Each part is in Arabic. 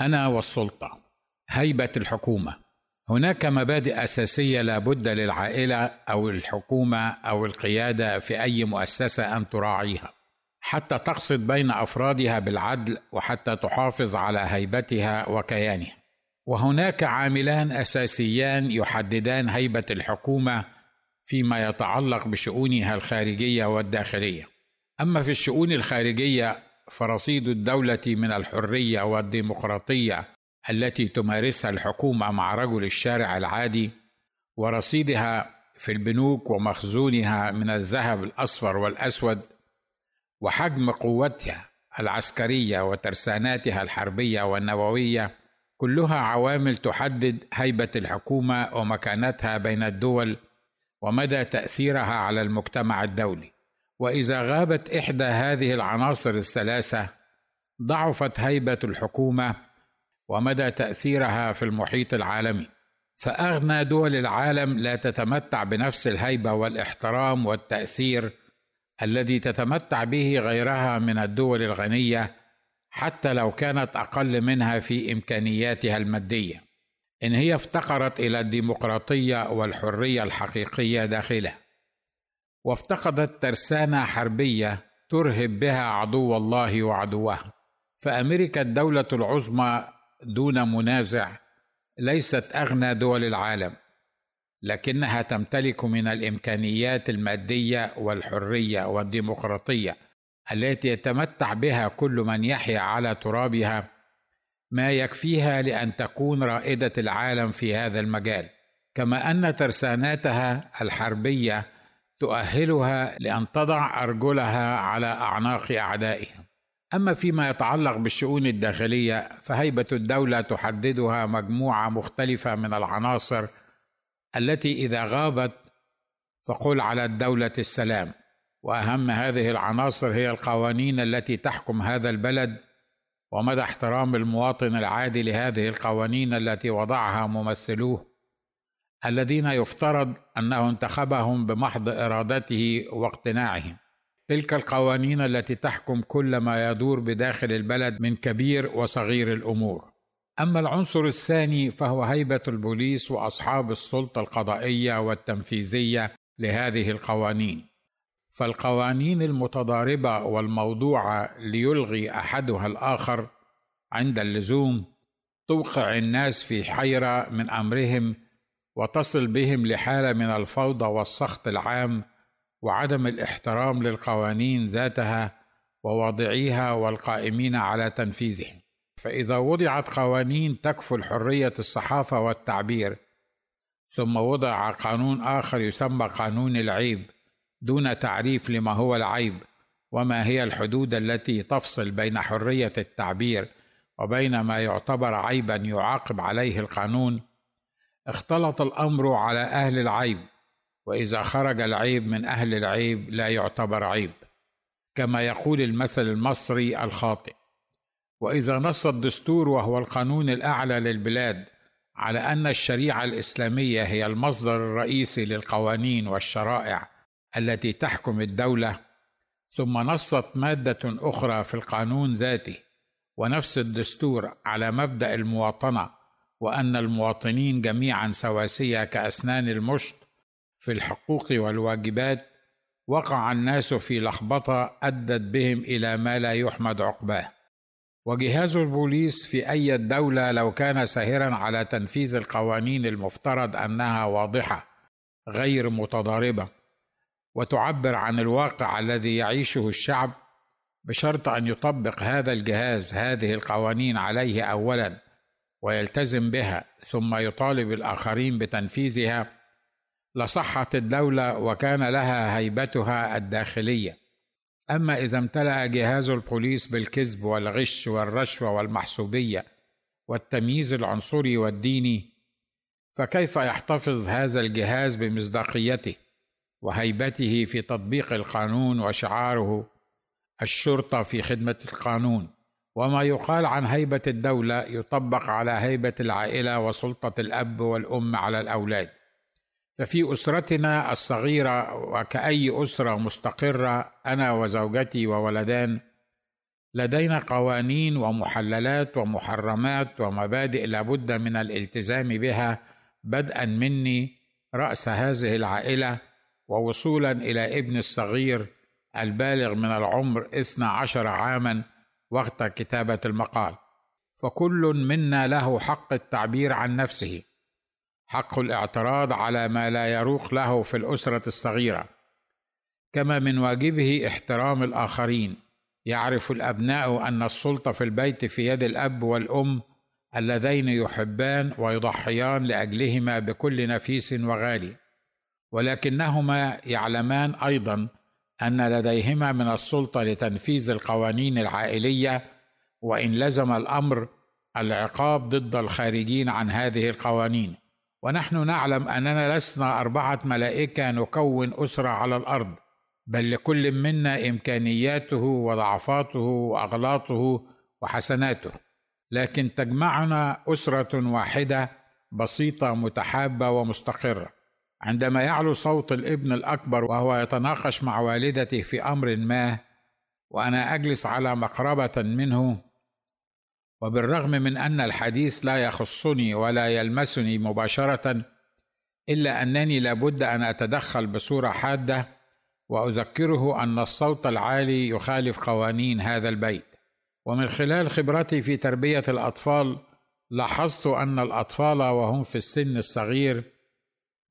أنا والسلطة. هيبة الحكومة. هناك مبادئ أساسية لا بد للعائلة أو الحكومة أو القيادة في أي مؤسسة أن تراعيها. حتى تقصد بين أفرادها بالعدل وحتى تحافظ على هيبتها وكيانها. وهناك عاملان أساسيان يحددان هيبة الحكومة فيما يتعلق بشؤونها الخارجية والداخلية. أما في الشؤون الخارجية فرصيد الدولة من الحرية والديمقراطية التي تمارسها الحكومة مع رجل الشارع العادي ورصيدها في البنوك ومخزونها من الذهب الأصفر والأسود وحجم قوتها العسكرية وترساناتها الحربية والنووية كلها عوامل تحدد هيبة الحكومة ومكانتها بين الدول ومدى تأثيرها على المجتمع الدولي. وإذا غابت إحدى هذه العناصر الثلاثة ضعفت هيبة الحكومة ومدى تأثيرها في المحيط العالمي. فأغنى دول العالم لا تتمتع بنفس الهيبة والإحترام والتأثير الذي تتمتع به غيرها من الدول الغنية حتى لو كانت أقل منها في إمكانياتها المادية. إن هي افتقرت إلى الديمقراطية والحرية الحقيقية داخلها. وافتقدت ترسانة حربية ترهب بها عدو الله وعدوها فأمريكا الدولة العظمى دون منازع ليست أغنى دول العالم لكنها تمتلك من الإمكانيات المادية والحرية والديمقراطية التي يتمتع بها كل من يحيا على ترابها ما يكفيها لأن تكون رائدة العالم في هذا المجال. كما أن ترساناتها الحربية تؤهلها لأن تضع أرجلها على أعناق أعدائها. أما فيما يتعلق بالشؤون الداخلية فهيبة الدولة تحددها مجموعة مختلفة من العناصر التي إذا غابت فقل على الدولة السلام. وأهم هذه العناصر هي القوانين التي تحكم هذا البلد ومدى احترام المواطن العادي لهذه القوانين التي وضعها ممثلوه. الذين يفترض أنه انتخبهم بمحض إرادته واقتناعهم. تلك القوانين التي تحكم كل ما يدور بداخل البلد من كبير وصغير الأمور. أما العنصر الثاني فهو هيبة البوليس وأصحاب السلطة القضائية والتنفيذية لهذه القوانين. فالقوانين المتضاربة والموضوعه ليلغي أحدها الآخر عند اللزوم توقع الناس في حيرة من أمرهم وتصل بهم لحالة من الفوضى والسخط العام وعدم الاحترام للقوانين ذاتها وواضعيها والقائمين على تنفيذهم. فإذا وضعت قوانين تكفل حرية الصحافة والتعبير ثم وضع قانون آخر يسمى قانون العيب دون تعريف لما هو العيب وما هي الحدود التي تفصل بين حرية التعبير وبين ما يعتبر عيبا يعاقب عليه القانون اختلط الأمر على أهل العيب وإذا خرج العيب من أهل العيب لا يعتبر عيب كما يقول المثل المصري الخاطئ. وإذا نص الدستور وهو القانون الأعلى للبلاد على أن الشريعة الإسلامية هي المصدر الرئيسي للقوانين والشرائع التي تحكم الدولة ثم نصت مادة أخرى في القانون ذاته ونفس الدستور على مبدأ المواطنة وأن المواطنين جميعا سواسية كأسنان المشط في الحقوق والواجبات وقع الناس في لخبطة أدت بهم إلى ما لا يحمد عقباه. وجهاز البوليس في أي دولة لو كان ساهرا على تنفيذ القوانين المفترض أنها واضحة غير متضاربة وتعبر عن الواقع الذي يعيشه الشعب بشرط أن يطبق هذا الجهاز هذه القوانين عليه اولا. ويلتزم بها ثم يطالب الآخرين بتنفيذها لصحت الدولة وكان لها هيبتها الداخلية. أما إذا امتلأ جهاز البوليس بالكذب والغش والرشوة والمحسوبية والتمييز العنصري والديني فكيف يحتفظ هذا الجهاز بمصداقيته وهيبته في تطبيق القانون وشعاره الشرطة في خدمة القانون؟ وما يقال عن هيبة الدولة يطبق على هيبة العائلة وسلطة الأب والأم على الأولاد. ففي أسرتنا الصغيرة وكأي أسرة مستقرة أنا وزوجتي وولدان لدينا قوانين ومحللات ومحرمات ومبادئ لابد من الالتزام بها بدءا مني رأس هذه العائلة ووصولا إلى ابن الصغير البالغ من العمر اثنى عشر عاما وقت كتابة المقال. فكل منا له حق التعبير عن نفسه. حق الاعتراض على ما لا يروق له في الأسرة الصغيرة. كما من واجبه احترام الآخرين. يعرف الأبناء أن السلطة في البيت في يد الأب والأم اللذين يحبان ويضحيان لأجلهما بكل نفيس وغالي. ولكنهما يعلمان أيضا أن لديهما من السلطة لتنفيذ القوانين العائلية وإن لزم الأمر العقاب ضد الخارجين عن هذه القوانين. ونحن نعلم أننا لسنا أربعة ملائكة نكون أسرة على الأرض بل لكل منا إمكانياته وضعفاته وأغلاطه وحسناته. لكن تجمعنا أسرة واحدة بسيطة متحابة ومستقرة. عندما يعلو صوت الابن الأكبر وهو يتناقش مع والدته في أمر ما وأنا أجلس على مقربة منه وبالرغم من أن الحديث لا يخصني ولا يلمسني مباشرة إلا أنني لابد أن أتدخل بصورة حادة وأذكره أن الصوت العالي يخالف قوانين هذا البيت. ومن خلال خبرتي في تربية الأطفال لاحظت أن الأطفال وهم في السن الصغير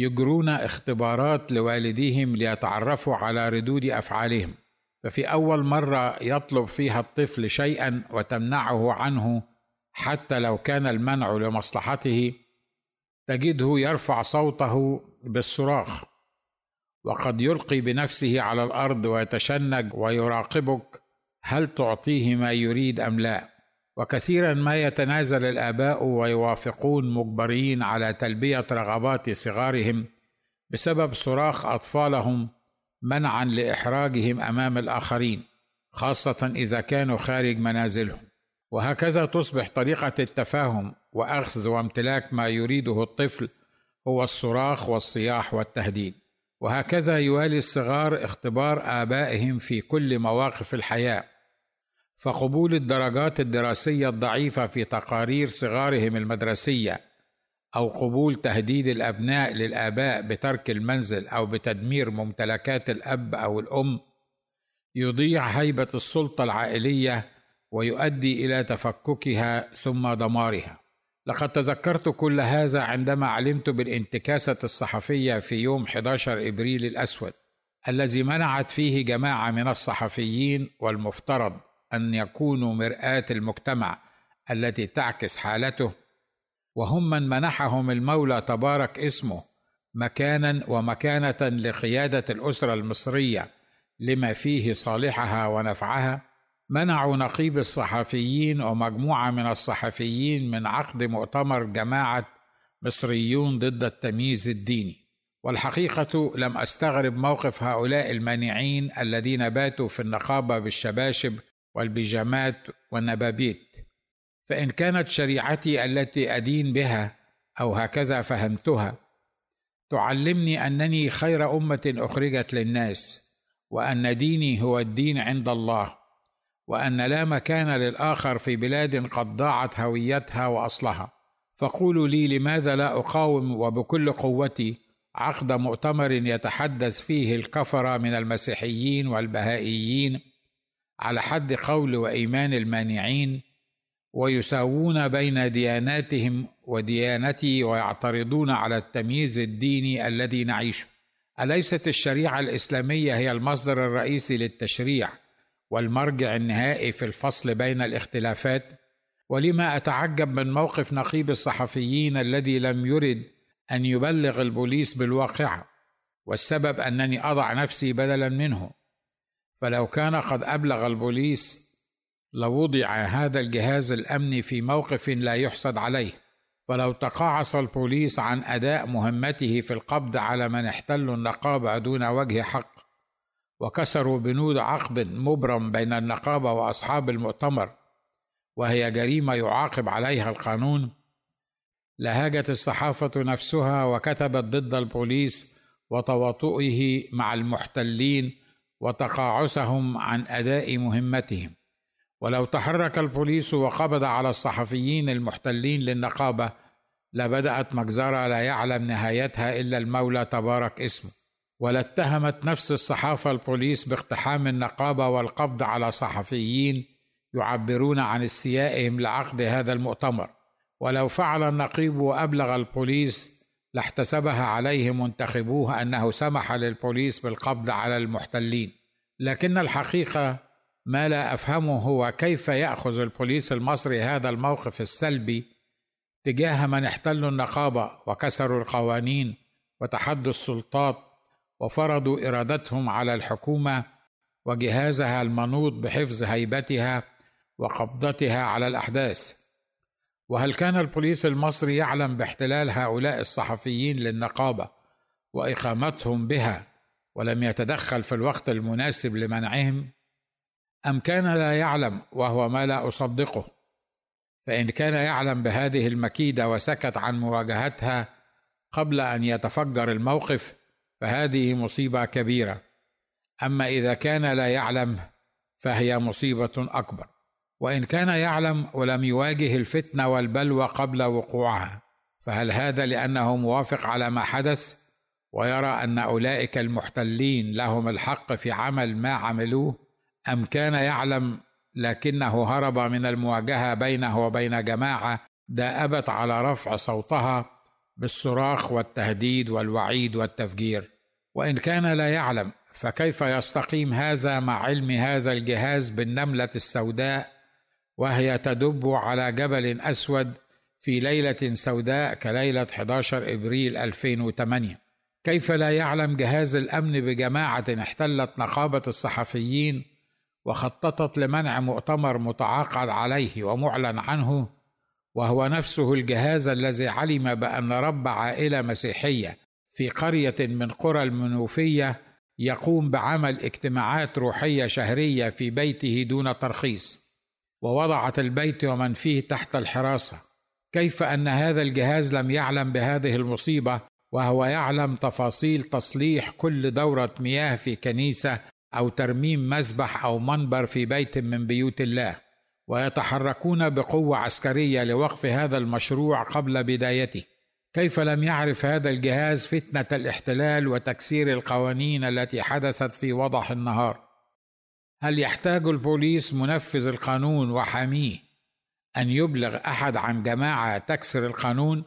يجرون اختبارات لوالديهم ليتعرفوا على ردود أفعالهم. ففي أول مرة يطلب فيها الطفل شيئا وتمنعه عنه حتى لو كان المنع لمصلحته تجده يرفع صوته بالصراخ وقد يلقي بنفسه على الأرض ويتشنج ويراقبك هل تعطيه ما يريد أم لا؟ وكثيرا ما يتنازل الآباء ويوافقون مجبرين على تلبية رغبات صغارهم بسبب صراخ أطفالهم منعا لإحراجهم أمام الآخرين خاصة إذا كانوا خارج منازلهم. وهكذا تصبح طريقة التفاهم وأخذ وامتلاك ما يريده الطفل هو الصراخ والصياح والتهديد. وهكذا يوالي الصغار اختبار آبائهم في كل مواقف الحياة. فقبول الدرجات الدراسية الضعيفة في تقارير صغارهم المدرسية أو قبول تهديد الأبناء للآباء بترك المنزل أو بتدمير ممتلكات الأب أو الأم يضيع هيبة السلطة العائلية ويؤدي إلى تفككها ثم دمارها. لقد تذكرت كل هذا عندما علمت بالانتكاسة الصحفية في يوم 11 إبريل الأسود الذي منعت فيه جماعة من الصحفيين والمفترض. أن يكونوا مرآة المجتمع التي تعكس حالته وهم من منحهم المولى تبارك اسمه مكانا ومكانة لقيادة الأسرة المصرية لما فيه صالحها ونفعها منعوا نقيب الصحفيين ومجموعة من الصحفيين من عقد مؤتمر جماعة مصريون ضد التمييز الديني. والحقيقة لم أستغرب موقف هؤلاء المانعين الذين باتوا في النقابة بالشباشب والبيجامات والنبابيت. فإن كانت شريعتي التي أدين بها أو هكذا فهمتها تعلمني أنني خير أمة أخرجت للناس وأن ديني هو الدين عند الله وأن لا مكان للآخر في بلاد قد ضاعت هويتها وأصلها. فقولوا لي لماذا لا أقاوم وبكل قوتي عقد مؤتمر يتحدث فيه الكفره من المسيحيين والبهائيين على حد قول وإيمان المانعين ويساوون بين دياناتهم وديانتي ويعترضون على التمييز الديني الذي نعيشه. أليست الشريعة الإسلامية هي المصدر الرئيسي للتشريع والمرجع النهائي في الفصل بين الاختلافات؟ ولما أتعجب من موقف نقيب الصحفيين الذي لم يرد أن يبلغ البوليس بالواقعة والسبب أنني أضع نفسي بدلا منه؟ فلو كان قد أبلغ البوليس لوضع هذا الجهاز الأمني في موقف لا يحسد عليه. فلو تقاعس البوليس عن أداء مهمته في القبض على من احتلوا النقابة دون وجه حق وكسروا بنود عقد مبرم بين النقابة وأصحاب المؤتمر وهي جريمة يعاقب عليها القانون لهاجت الصحافة نفسها وكتبت ضد البوليس وتواطؤه مع المحتلين وتقاعسهم عن أداء مهمتهم. ولو تحرك البوليس وقبض على الصحفيين المحتلين للنقابة لبدأت مجزرة لا يعلم نهايتها إلا المولى تبارك اسمه. ولاتهمت نفس الصحافة البوليس باقتحام النقابة والقبض على صحفيين يعبرون عن استيائهم لعقد هذا المؤتمر. ولو فعل النقيب وأبلغ البوليس لاحتسبها عليه منتخبوه أنه سمح للبوليس بالقبض على المحتلين. لكن الحقيقة ما لا أفهمه هو كيف يأخذ البوليس المصري هذا الموقف السلبي تجاه من احتلوا النقابة وكسروا القوانين وتحدوا السلطات وفرضوا إرادتهم على الحكومة وجهازها المنوط بحفظ هيبتها وقبضتها على الأحداث. وهل كان البوليس المصري يعلم باحتلال هؤلاء الصحفيين للنقابة وإقامتهم بها ولم يتدخل في الوقت المناسب لمنعهم؟ أم كان لا يعلم وهو ما لا أصدقه؟ فإن كان يعلم بهذه المكيدة وسكت عن مواجهتها قبل أن يتفجر الموقف فهذه مصيبة كبيرة. أما إذا كان لا يعلم فهي مصيبة أكبر. وإن كان يعلم ولم يواجه الفتنة والبلوى قبل وقوعها فهل هذا لأنه موافق على ما حدث؟ ويرى أن أولئك المحتلين لهم الحق في عمل ما عملوه أم كان يعلم لكنه هرب من المواجهة بينه وبين جماعة دابت على رفع صوتها بالصراخ والتهديد والوعيد والتفجير؟ وإن كان لا يعلم فكيف يستقيم هذا مع علم هذا الجهاز بالنملة السوداء وهي تدب على جبل أسود في ليلة سوداء كليلة 11 إبريل 2008 كيف لا يعلم جهاز الأمن بجماعة احتلت نقابة الصحفيين وخططت لمنع مؤتمر متعاقد عليه ومعلن عنه؟ وهو نفسه الجهاز الذي علم بأن رب عائلة مسيحية في قرية من قرى المنوفية يقوم بعمل اجتماعات روحية شهرية في بيته دون ترخيص. ووضعت البيت ومن فيه تحت الحراسة. كيف أن هذا الجهاز لم يعلم بهذه المصيبة وهو يعلم تفاصيل تصليح كل دورة مياه في كنيسة أو ترميم مذبح أو منبر في بيت من بيوت الله. ويتحركون بقوة عسكرية لوقف هذا المشروع قبل بدايته. كيف لم يعرف هذا الجهاز فتنة الاحتلال وتكسير القوانين التي حدثت في وضح النهار؟ هل يحتاج البوليس منفذ القانون وحاميه أن يبلغ أحد عن جماعة تكسر القانون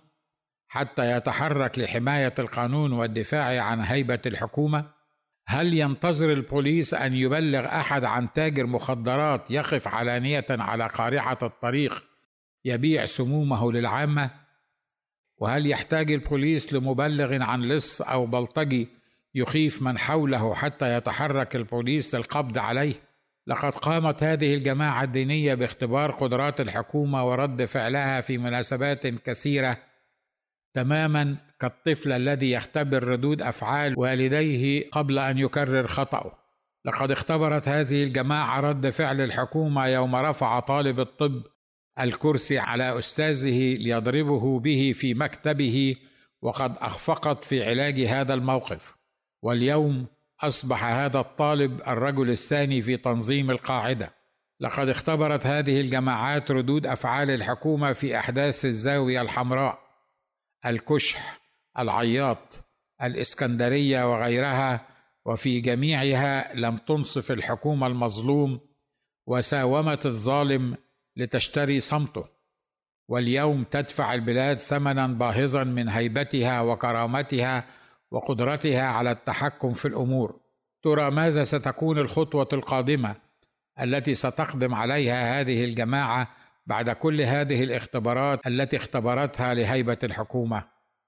حتى يتحرك لحماية القانون والدفاع عن هيبة الحكومة؟ هل ينتظر البوليس أن يبلغ أحد عن تاجر مخدرات يقف علانية على قارعة الطريق يبيع سمومه للعامة؟ وهل يحتاج البوليس لمبلغ عن لص أو بلطجي يخيف من حوله حتى يتحرك البوليس للقبض عليه. لقد قامت هذه الجماعة الدينية باختبار قدرات الحكومة ورد فعلها في مناسبات كثيرة تماما كالطفل الذي يختبر ردود أفعال والديه قبل أن يكرر خطأه. لقد اختبرت هذه الجماعة رد فعل الحكومة يوم رفع طالب الطب الكرسي على أستاذه ليضربه به في مكتبه وقد أخفقت في علاج هذا الموقف. واليوم أصبح هذا الطالب الرجل الثاني في تنظيم القاعدة. لقد اختبرت هذه الجماعات ردود أفعال الحكومة في أحداث الزاوية الحمراء. الكشح العياط الإسكندرية وغيرها وفي جميعها لم تنصف الحكومة المظلوم وساومت الظالم لتشتري صمته. واليوم تدفع البلاد ثمنا باهظا من هيبتها وكرامتها وقدرتها على التحكم في الأمور. ترى ماذا ستكون الخطوة القادمة التي ستقدم عليها هذه الجماعة بعد كل هذه الاختبارات التي اختبرتها لهيبة الحكومة؟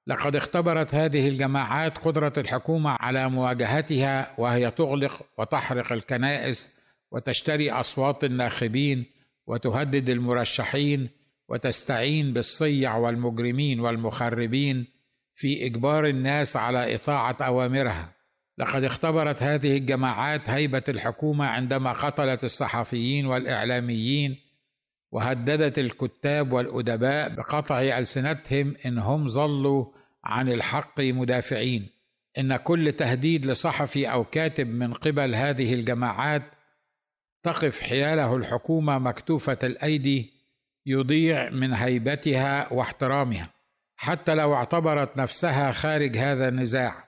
لقد اختبرت هذه الجماعات قدرة الحكومة على مواجهتها وهي تغلق وتحرق الكنائس وتشتري أصوات الناخبين وتهدد المرشحين وتستعين بالصيع والمجرمين والمخربين في إجبار الناس على إطاعة أوامرها. لقد اختبرت هذه الجماعات هيبة الحكومة عندما قتلت الصحفيين والإعلاميين وهددت الكتاب والأدباء بقطع ألسنتهم إن هم ظلوا عن الحق مدافعين. إن كل تهديد لصحفي أو كاتب من قبل هذه الجماعات تقف حياله الحكومة مكتوفة الأيدي يضيع من هيبتها واحترامها. حتى لو اعتبرت نفسها خارج هذا النزاع.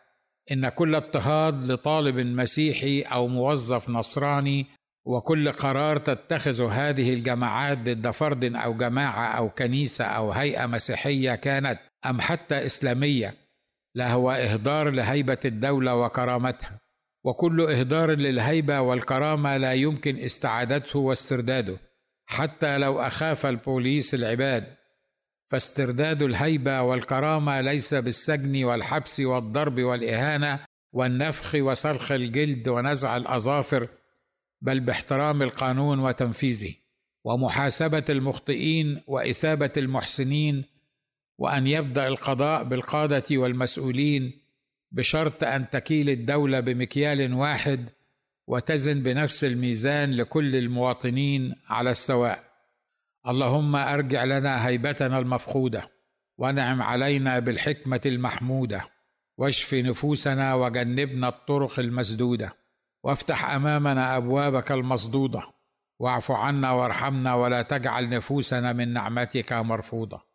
إن كل اضطهاد لطالب مسيحي أو موظف نصراني وكل قرار تتخذ هذه الجماعات ضد فرد أو جماعة أو كنيسة أو هيئة مسيحية كانت أم حتى إسلامية لهو إهدار لهيبة الدولة وكرامتها. وكل إهدار للهيبة والكرامة لا يمكن استعادته واسترداده. حتى لو أخاف البوليس العباد فاسترداد الهيبة والكرامة ليس بالسجن والحبس والضرب والإهانة والنفخ وسلخ الجلد ونزع الأظافر بل باحترام القانون وتنفيذه ومحاسبة المخطئين وإثابة المحسنين وأن يبدأ القضاء بالقادة والمسؤولين بشرط أن تكيل الدولة بمكيال واحد وتزن بنفس الميزان لكل المواطنين على السواء. اللهم أرجع لنا هيبتنا المفقودة وانعم علينا بالحكمة المحمودة. واشف نفوسنا وجنبنا الطرق المسدودة. وافتح أمامنا أبوابك المصدودة. واعف عنا وارحمنا ولا تجعل نفوسنا من نعمتك مرفوضة.